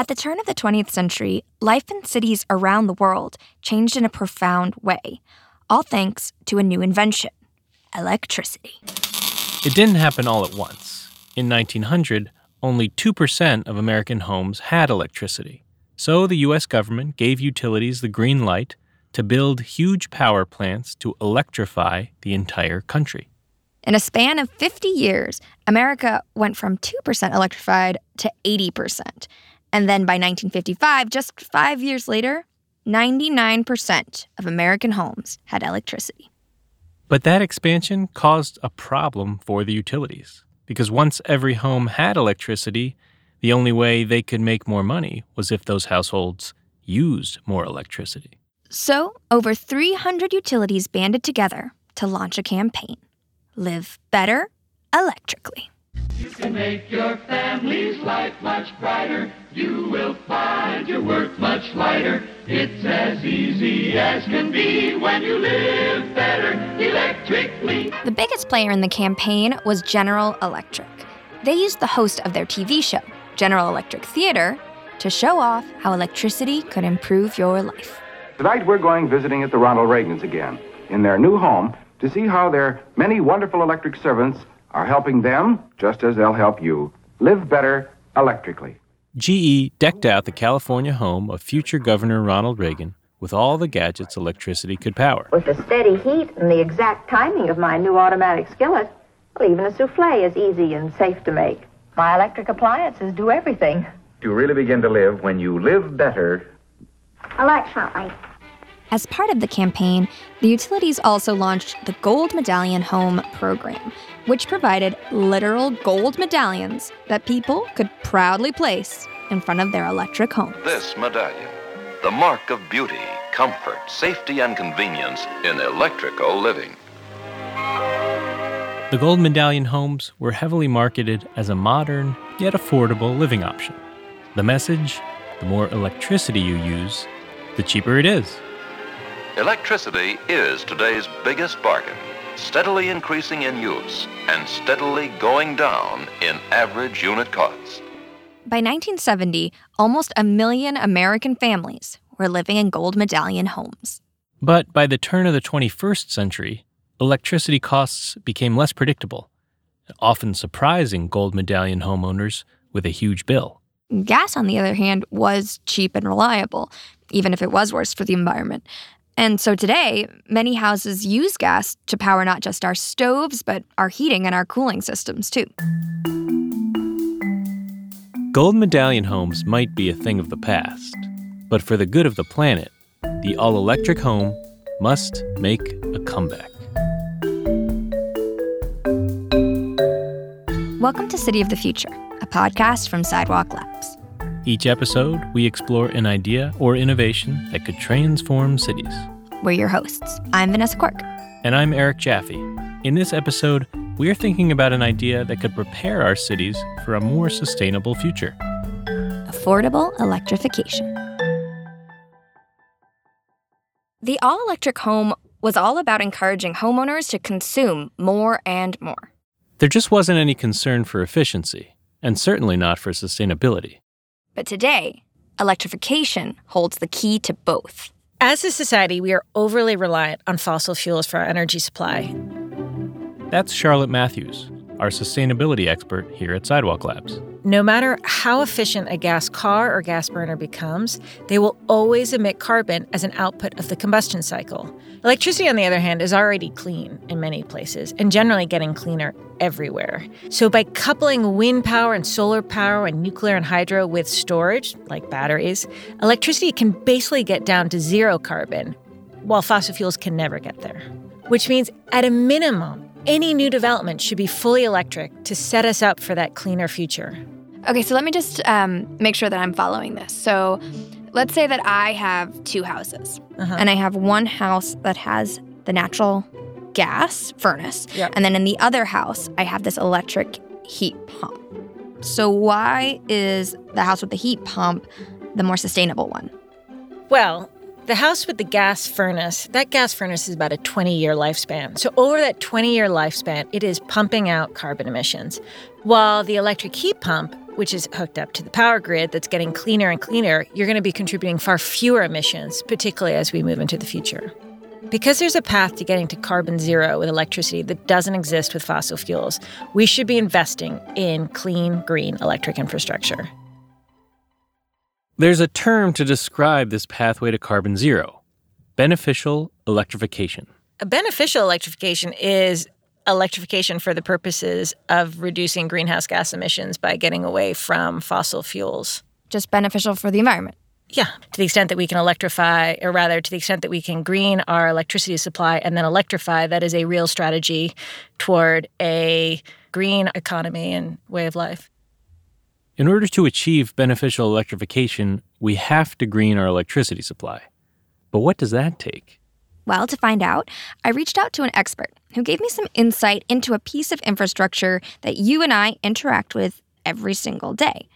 At the turn of the 20th century, life in cities around the world changed in a profound way, all thanks to a new invention electricity. It didn't happen all at once. In 1900, only 2% of American homes had electricity. So the U.S. government gave utilities the green light to build huge power plants to electrify the entire country. In a span of 50 years, America went from 2% electrified to 80%. And then by 1955, just five years later, 99% of American homes had electricity. But that expansion caused a problem for the utilities because once every home had electricity, the only way they could make more money was if those households used more electricity. So, over 300 utilities banded together to launch a campaign Live Better Electrically. You can make your family's life much brighter. You will find your work much lighter. It's as easy as can be when you live better electrically. The biggest player in the campaign was General Electric. They used the host of their TV show, General Electric Theater, to show off how electricity could improve your life. Tonight we're going visiting at the Ronald Reagans again, in their new home, to see how their many wonderful electric servants are helping them, just as they'll help you, live better electrically. GE decked out the California home of future Governor Ronald Reagan with all the gadgets electricity could power. With the steady heat and the exact timing of my new automatic skillet, well, even a souffle is easy and safe to make. My electric appliances do everything. You really begin to live when you live better Electrically. As part of the campaign, the utilities also launched the Gold Medallion Home program, which provided literal gold medallions that people could proudly place in front of their electric homes. This medallion, the mark of beauty, comfort, safety, and convenience in electrical living. The Gold Medallion homes were heavily marketed as a modern yet affordable living option. The message the more electricity you use, the cheaper it is. Electricity is today's biggest bargain, steadily increasing in use and steadily going down in average unit costs. By 1970, almost a million American families were living in gold medallion homes. But by the turn of the 21st century, electricity costs became less predictable, often surprising gold medallion homeowners with a huge bill. Gas, on the other hand, was cheap and reliable, even if it was worse for the environment. And so today, many houses use gas to power not just our stoves, but our heating and our cooling systems too. Gold medallion homes might be a thing of the past, but for the good of the planet, the all electric home must make a comeback. Welcome to City of the Future, a podcast from Sidewalk Labs. Each episode, we explore an idea or innovation that could transform cities. We're your hosts. I'm Vanessa Quirk. And I'm Eric Jaffe. In this episode, we are thinking about an idea that could prepare our cities for a more sustainable future. Affordable electrification. The all electric home was all about encouraging homeowners to consume more and more. There just wasn't any concern for efficiency, and certainly not for sustainability. But today, electrification holds the key to both. As a society, we are overly reliant on fossil fuels for our energy supply. That's Charlotte Matthews, our sustainability expert here at Sidewalk Labs. No matter how efficient a gas car or gas burner becomes, they will always emit carbon as an output of the combustion cycle. Electricity, on the other hand, is already clean in many places and generally getting cleaner everywhere. So, by coupling wind power and solar power and nuclear and hydro with storage, like batteries, electricity can basically get down to zero carbon, while fossil fuels can never get there. Which means, at a minimum, any new development should be fully electric to set us up for that cleaner future. Okay, so let me just um, make sure that I'm following this. So, let's say that I have two houses, Uh-huh. and I have one house that has the natural gas furnace, Yep. and then in the other house, I have this electric heat pump. So, why is the house with the heat pump the more sustainable one? Well, the house with the gas furnace, that gas furnace is about a 20 year lifespan. So, over that 20 year lifespan, it is pumping out carbon emissions. While the electric heat pump, which is hooked up to the power grid that's getting cleaner and cleaner, you're going to be contributing far fewer emissions, particularly as we move into the future. Because there's a path to getting to carbon zero with electricity that doesn't exist with fossil fuels, we should be investing in clean, green electric infrastructure. There's a term to describe this pathway to carbon zero beneficial electrification. A beneficial electrification is electrification for the purposes of reducing greenhouse gas emissions by getting away from fossil fuels. Just beneficial for the environment. Yeah, to the extent that we can electrify, or rather, to the extent that we can green our electricity supply and then electrify, that is a real strategy toward a green economy and way of life. In order to achieve beneficial electrification, we have to green our electricity supply. But what does that take? Well, to find out, I reached out to an expert who gave me some insight into a piece of infrastructure that you and I interact with every single day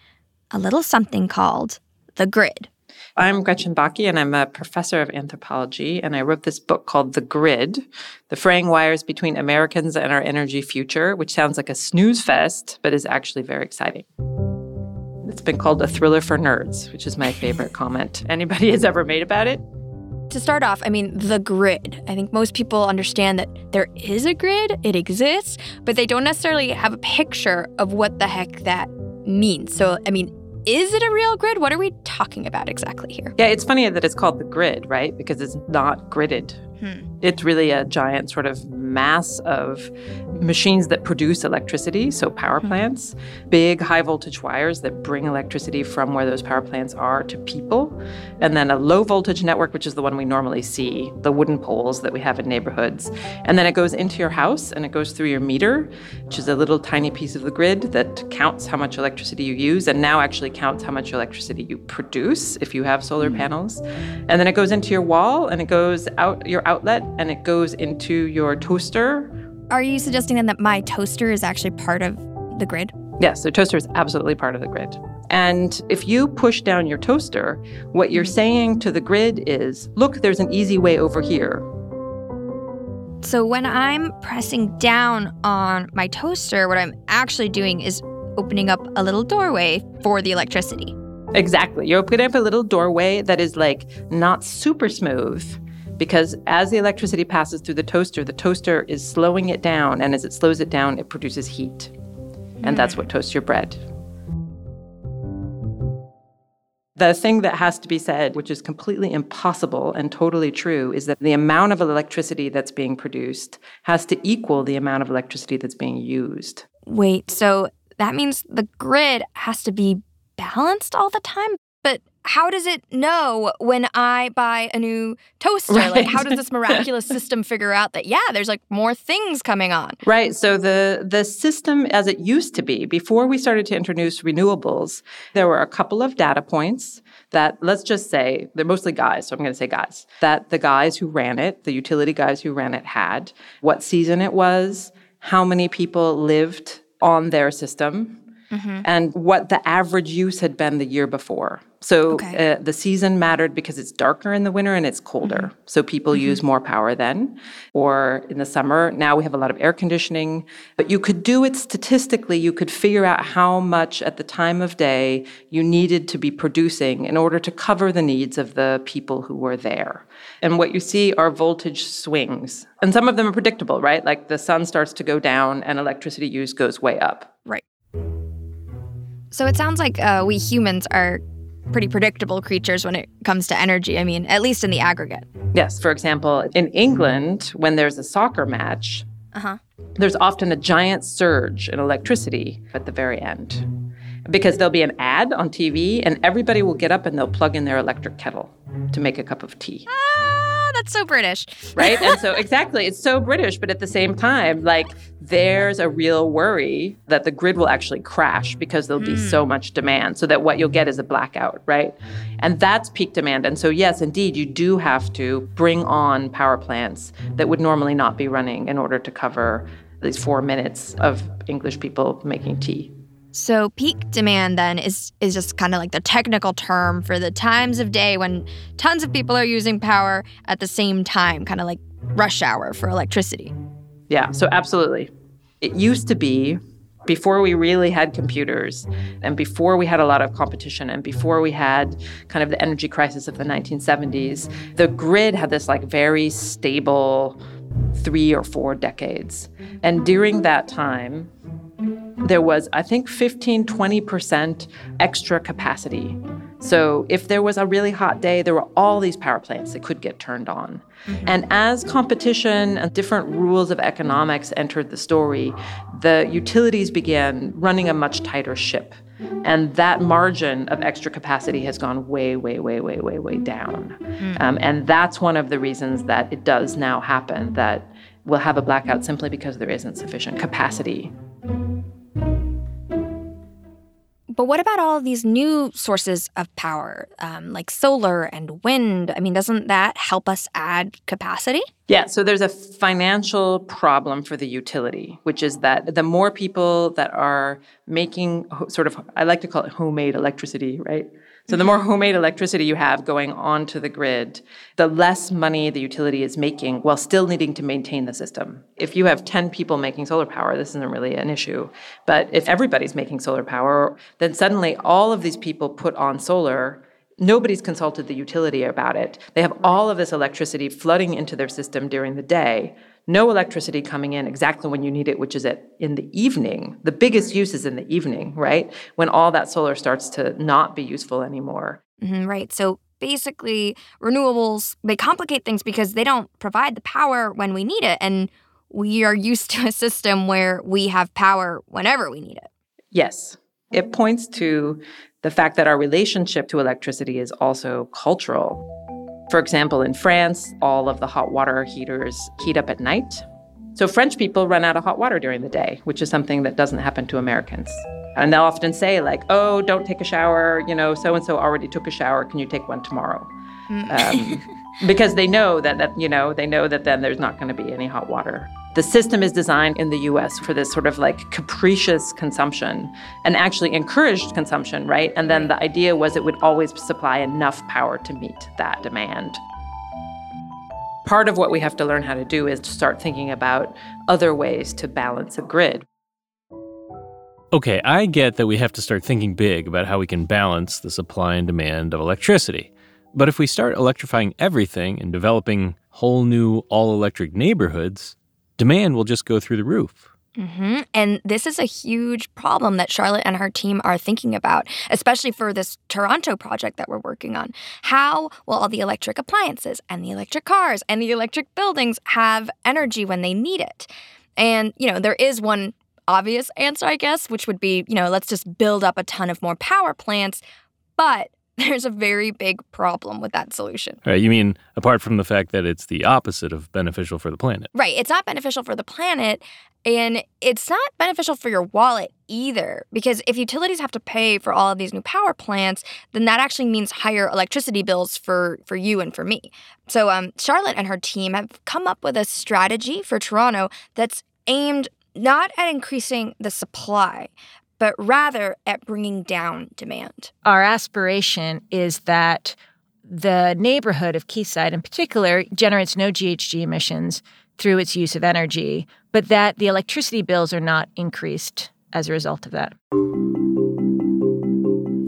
a little something called the grid. I'm Gretchen Bakke, and I'm a professor of anthropology. And I wrote this book called The Grid The Fraying Wires Between Americans and Our Energy Future, which sounds like a snooze fest, but is actually very exciting. It's been called a thriller for nerds, which is my favorite comment anybody has ever made about it. To start off, I mean, the grid. I think most people understand that there is a grid, it exists, but they don't necessarily have a picture of what the heck that means. So, I mean, is it a real grid? What are we talking about exactly here? Yeah, it's funny that it's called the grid, right? Because it's not gridded. Hmm. It's really a giant sort of mass of machines that produce electricity, so power hmm. plants, big high voltage wires that bring electricity from where those power plants are to people, and then a low voltage network, which is the one we normally see, the wooden poles that we have in neighborhoods. And then it goes into your house and it goes through your meter, which is a little tiny piece of the grid that counts how much electricity you use and now actually counts how much electricity you produce if you have solar hmm. panels. And then it goes into your wall and it goes out your outlet and it goes into your toaster. Are you suggesting then that my toaster is actually part of the grid? Yes, the toaster is absolutely part of the grid. And if you push down your toaster, what you're mm-hmm. saying to the grid is, look, there's an easy way over here. So when I'm pressing down on my toaster, what I'm actually doing is opening up a little doorway for the electricity. Exactly. You're opening up a little doorway that is like not super smooth, because as the electricity passes through the toaster, the toaster is slowing it down. And as it slows it down, it produces heat. And that's hmm. what toasts your bread. The thing that has to be said, which is completely impossible and totally true, is that the amount of electricity that's being produced has to equal the amount of electricity that's being used. Wait, so that means the grid has to be balanced all the time? How does it know when I buy a new toaster? Right. Like, how does this miraculous system figure out that yeah, there's like more things coming on? Right. So the the system as it used to be before we started to introduce renewables, there were a couple of data points that let's just say they're mostly guys. So I'm going to say guys that the guys who ran it, the utility guys who ran it, had what season it was, how many people lived on their system mm-hmm. and what the average use had been the year before. So okay. uh, the season mattered because it's darker in the winter and it's colder. Mm-hmm. So people mm-hmm. use more power then. Or in the summer, now we have a lot of air conditioning. But you could do it statistically. You could figure out how much at the time of day you needed to be producing in order to cover the needs of the people who were there. And what you see are voltage swings. And some of them are predictable, right? Like the sun starts to go down and electricity use goes way up. Right. So it sounds like uh, we humans are pretty predictable creatures when it comes to energy. I mean, at least in the aggregate. Yes. For example, in England, when there's a soccer match, uh-huh. there's often a giant surge in electricity at the very end because there'll be an ad on TV and everybody will get up and they'll plug in their electric kettle to make a cup of tea. Ah! That's so British. right? And so, exactly, it's so British, but at the same time, like, there's a real worry that the grid will actually crash because there'll be mm. so much demand, so that what you'll get is a blackout, right? And that's peak demand. And so, yes, indeed, you do have to bring on power plants that would normally not be running in order to cover these four minutes of English people making tea. So peak demand then is is just kind of like the technical term for the times of day when tons of people are using power at the same time, kind of like rush hour for electricity. Yeah, so absolutely. It used to be before we really had computers and before we had a lot of competition and before we had kind of the energy crisis of the 1970s the grid had this like very stable 3 or 4 decades and during that time there was i think 15 20% extra capacity so if there was a really hot day, there were all these power plants that could get turned on. And as competition and different rules of economics entered the story, the utilities began running a much tighter ship. And that margin of extra capacity has gone way, way, way, way, way, way down. Mm. Um, and that's one of the reasons that it does now happen that we'll have a blackout simply because there isn't sufficient capacity but what about all these new sources of power, um, like solar and wind? I mean, doesn't that help us add capacity? Yeah, so there's a financial problem for the utility, which is that the more people that are making sort of, I like to call it homemade electricity, right? So the more homemade electricity you have going onto the grid, the less money the utility is making while still needing to maintain the system. If you have 10 people making solar power, this isn't really an issue. But if everybody's making solar power, then suddenly all of these people put on solar Nobody's consulted the utility about it. They have all of this electricity flooding into their system during the day no electricity coming in exactly when you need it, which is at in the evening. The biggest use is in the evening, right? When all that solar starts to not be useful anymore. Mm-hmm, right. So basically, renewables they complicate things because they don't provide the power when we need it, and we are used to a system where we have power whenever we need it. Yes, it points to the fact that our relationship to electricity is also cultural. For example, in France, all of the hot water heaters heat up at night. So French people run out of hot water during the day, which is something that doesn't happen to Americans. And they'll often say, like, oh, don't take a shower. You know, so and so already took a shower. Can you take one tomorrow? Mm. Um, because they know that, that, you know, they know that then there's not going to be any hot water. The system is designed in the US for this sort of like capricious consumption and actually encouraged consumption, right? And then the idea was it would always supply enough power to meet that demand. Part of what we have to learn how to do is to start thinking about other ways to balance a grid. Okay, I get that we have to start thinking big about how we can balance the supply and demand of electricity. But if we start electrifying everything and developing whole new all electric neighborhoods, demand will just go through the roof. Mm-hmm. And this is a huge problem that Charlotte and her team are thinking about, especially for this Toronto project that we're working on. How will all the electric appliances and the electric cars and the electric buildings have energy when they need it? And, you know, there is one obvious answer, I guess, which would be, you know, let's just build up a ton of more power plants. But there's a very big problem with that solution. Right. You mean apart from the fact that it's the opposite of beneficial for the planet? Right. It's not beneficial for the planet. And it's not beneficial for your wallet either, because if utilities have to pay for all of these new power plants, then that actually means higher electricity bills for, for you and for me. So um, Charlotte and her team have come up with a strategy for Toronto that's aimed not at increasing the supply, but rather at bringing down demand. Our aspiration is that the neighborhood of Quayside in particular generates no GHG emissions through its use of energy, but that the electricity bills are not increased as a result of that.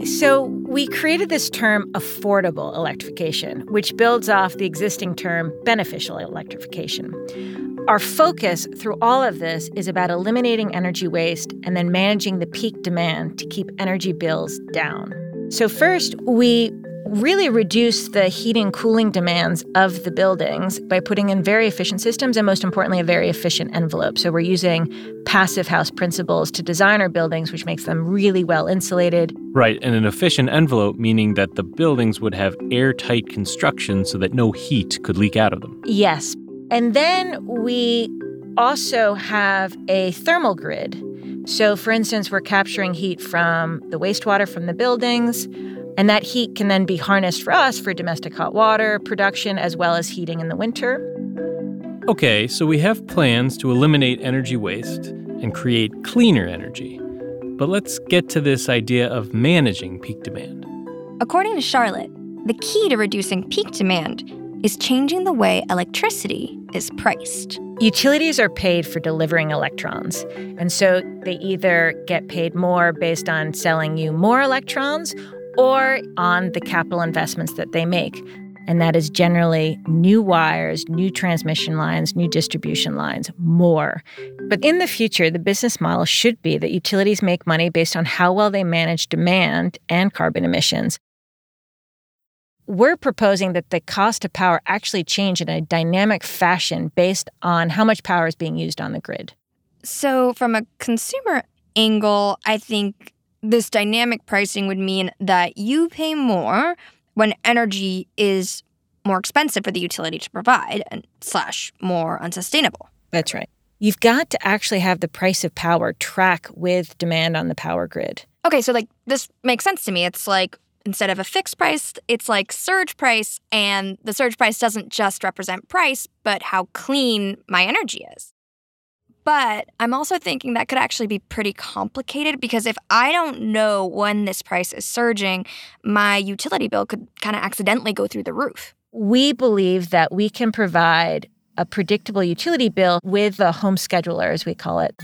So, we created this term affordable electrification, which builds off the existing term beneficial electrification. Our focus through all of this is about eliminating energy waste and then managing the peak demand to keep energy bills down. So, first, we really reduce the heating cooling demands of the buildings by putting in very efficient systems and most importantly a very efficient envelope. So we're using passive house principles to design our buildings which makes them really well insulated. Right and an efficient envelope meaning that the buildings would have airtight construction so that no heat could leak out of them. Yes and then we also have a thermal grid. So, for instance, we're capturing heat from the wastewater from the buildings, and that heat can then be harnessed for us for domestic hot water production as well as heating in the winter. Okay, so we have plans to eliminate energy waste and create cleaner energy. But let's get to this idea of managing peak demand. According to Charlotte, the key to reducing peak demand is changing the way electricity is priced. Utilities are paid for delivering electrons. And so they either get paid more based on selling you more electrons or on the capital investments that they make. And that is generally new wires, new transmission lines, new distribution lines, more. But in the future, the business model should be that utilities make money based on how well they manage demand and carbon emissions. We're proposing that the cost of power actually change in a dynamic fashion based on how much power is being used on the grid. So, from a consumer angle, I think this dynamic pricing would mean that you pay more when energy is more expensive for the utility to provide and slash more unsustainable. That's right. You've got to actually have the price of power track with demand on the power grid. Okay, so like this makes sense to me. It's like instead of a fixed price, it's like surge price and the surge price doesn't just represent price, but how clean my energy is. But I'm also thinking that could actually be pretty complicated because if I don't know when this price is surging, my utility bill could kind of accidentally go through the roof. We believe that we can provide a predictable utility bill with the home scheduler, as we call it.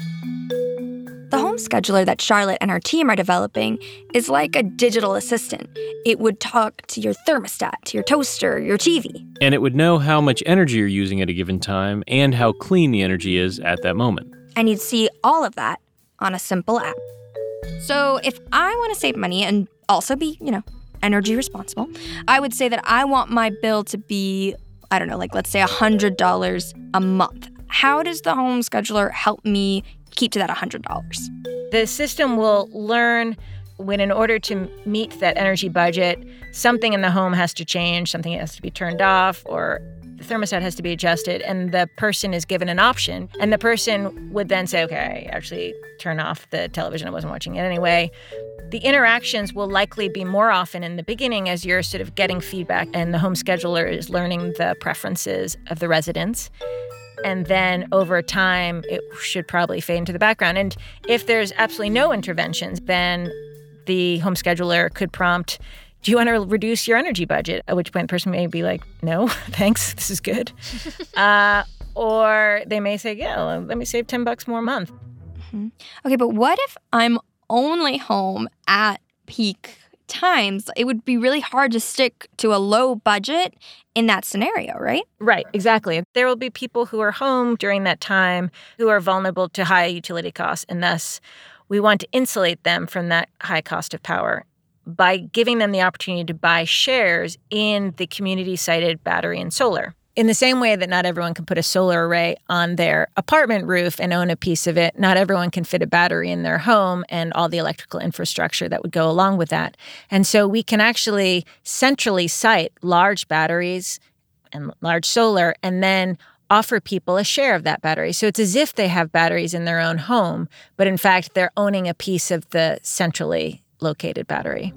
Home scheduler that Charlotte and her team are developing is like a digital assistant. It would talk to your thermostat, to your toaster, your TV. And it would know how much energy you're using at a given time and how clean the energy is at that moment. And you'd see all of that on a simple app. So if I want to save money and also be, you know, energy responsible, I would say that I want my bill to be, I don't know, like let's say $100 a month. How does the home scheduler help me keep to that $100? The system will learn when, in order to meet that energy budget, something in the home has to change, something has to be turned off, or the thermostat has to be adjusted, and the person is given an option. And the person would then say, okay, actually turn off the television. I wasn't watching it anyway. The interactions will likely be more often in the beginning as you're sort of getting feedback and the home scheduler is learning the preferences of the residents. And then over time, it should probably fade into the background. And if there's absolutely no interventions, then the home scheduler could prompt, Do you want to reduce your energy budget? At which point, the person may be like, No, thanks, this is good. uh, or they may say, Yeah, let me save 10 bucks more a month. Mm-hmm. Okay, but what if I'm only home at peak times, it would be really hard to stick to a low budget in that scenario, right? Right, exactly. There will be people who are home during that time who are vulnerable to high utility costs, and thus we want to insulate them from that high cost of power by giving them the opportunity to buy shares in the community sited battery and solar. In the same way that not everyone can put a solar array on their apartment roof and own a piece of it, not everyone can fit a battery in their home and all the electrical infrastructure that would go along with that. And so we can actually centrally site large batteries and large solar and then offer people a share of that battery. So it's as if they have batteries in their own home, but in fact, they're owning a piece of the centrally located battery.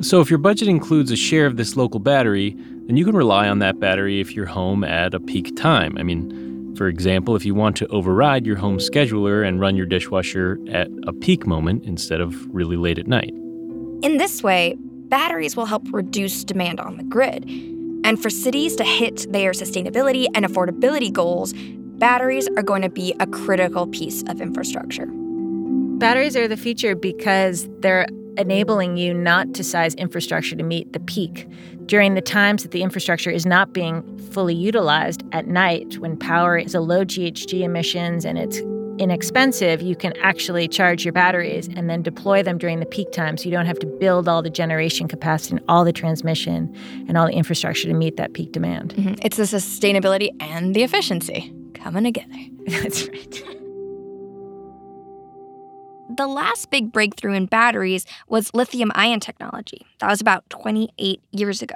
So, if your budget includes a share of this local battery, then you can rely on that battery if you're home at a peak time. I mean, for example, if you want to override your home scheduler and run your dishwasher at a peak moment instead of really late at night. In this way, batteries will help reduce demand on the grid. And for cities to hit their sustainability and affordability goals, batteries are going to be a critical piece of infrastructure. Batteries are the future because they're enabling you not to size infrastructure to meet the peak. During the times that the infrastructure is not being fully utilized at night, when power is a low GHG emissions and it's inexpensive, you can actually charge your batteries and then deploy them during the peak time so you don't have to build all the generation capacity and all the transmission and all the infrastructure to meet that peak demand. Mm-hmm. It's the sustainability and the efficiency coming together. That's right. The last big breakthrough in batteries was lithium ion technology. That was about 28 years ago.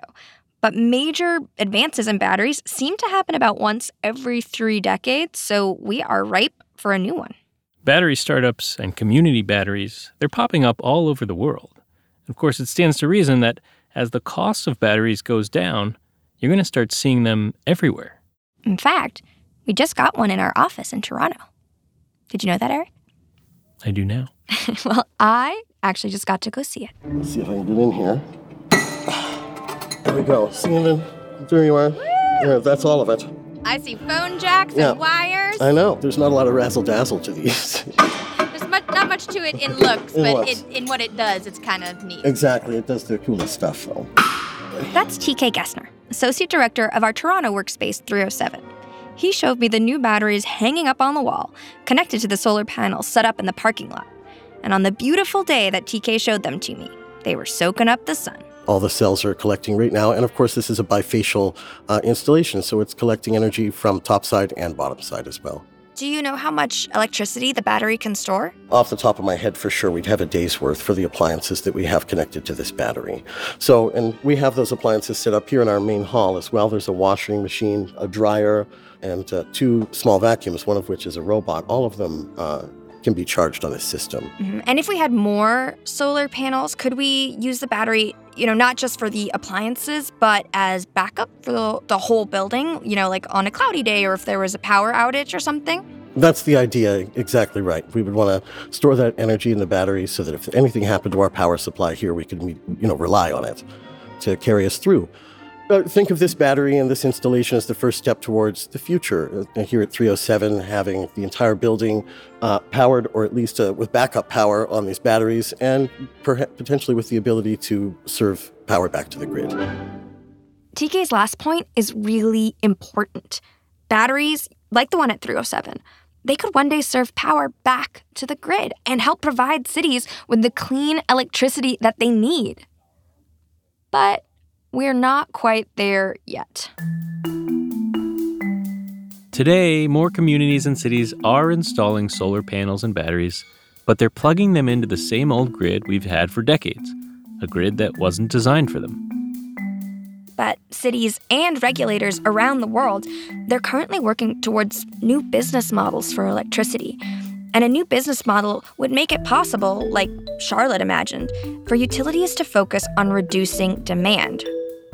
But major advances in batteries seem to happen about once every three decades, so we are ripe for a new one. Battery startups and community batteries, they're popping up all over the world. Of course, it stands to reason that as the cost of batteries goes down, you're going to start seeing them everywhere. In fact, we just got one in our office in Toronto. Did you know that, Eric? I do now. well, I actually just got to go see it. Let's see if I can get in here. There we go. See you in. There you are. Yeah, that's all of it. I see phone jacks Yeah. and wires. I know. There's not a lot of razzle dazzle to these. There's much, not much to it in looks, In but looks. in, in what it does, it's kind of neat. exactly. It does the coolest stuff, though. That's TK Gessner, Associate Director of our Toronto Workspace 307. He showed me the new batteries hanging up on the wall, connected to the solar panels set up in the parking lot. And on the beautiful day that TK showed them to me, they were soaking up the sun. All the cells are collecting right now. And of course, this is a bifacial uh, installation, so it's collecting energy from top side and bottom side as well. Do you know how much electricity the battery can store? Off the top of my head, for sure, we'd have a day's worth for the appliances that we have connected to this battery. So, and we have those appliances set up here in our main hall as well. There's a washing machine, a dryer, and uh, two small vacuums, one of which is a robot. All of them uh, can be charged on this system. Mhm. And if we had more solar panels, could we use the battery, you know, not just for the appliances, but as backup for the, the whole building, you know, like on a cloudy day or if there was a power outage or something? That's the idea, exactly right. We would want to store that energy in the battery so that if anything happened to our power supply here, we could, you know, rely on it to carry us through. Uh, think of this battery and this installation as the first step towards the future. Uh, here at 307, having the entire building uh, powered, or at least uh, with backup power on these batteries, and perha- potentially with the ability to serve power back to the grid. TK's last point is really important. Batteries, like the one at 307, they could one day serve power back to the grid and help provide cities with the clean electricity that they need. But we're not quite there yet. Today, more communities and cities are installing solar panels and batteries, but they're plugging them into the same old grid we've had for decades, a grid that wasn't designed for them. But cities and regulators around the world, they're currently working towards new business models for electricity. And a new business model would make it possible, like Charlotte imagined, for utilities to focus on reducing demand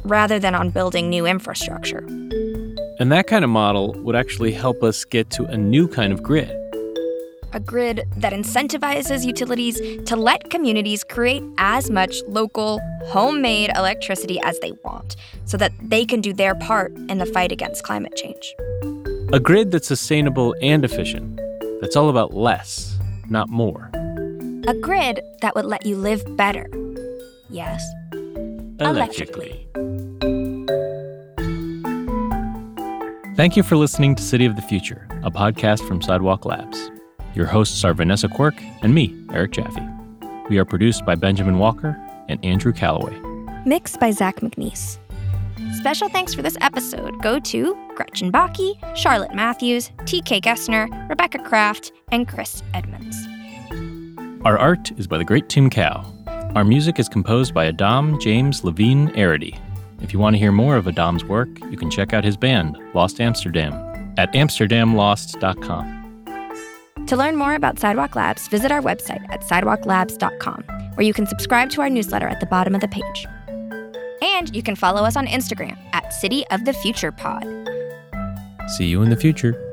rather than on building new infrastructure. And that kind of model would actually help us get to a new kind of grid. A grid that incentivizes utilities to let communities create as much local, homemade electricity as they want so that they can do their part in the fight against climate change. A grid that's sustainable and efficient, that's all about less, not more. A grid that would let you live better. Yes, Electrically. Thank you for listening to City of the Future, a podcast from Sidewalk Labs. Your hosts are Vanessa Quirk and me, Eric Jaffe. We are produced by Benjamin Walker and Andrew Calloway. Mixed by Zach McNeese. Special thanks for this episode go to Gretchen Bakke, Charlotte Matthews, TK Gessner, Rebecca Kraft, and Chris Edmonds. Our art is by the great Tim Cow. Our music is composed by Adam James Levine Arity. If you want to hear more of Adam's work, you can check out his band, Lost Amsterdam, at amsterdamlost.com. To learn more about Sidewalk Labs, visit our website at sidewalklabs.com, where you can subscribe to our newsletter at the bottom of the page. And you can follow us on Instagram at City of the Future Pod. See you in the future.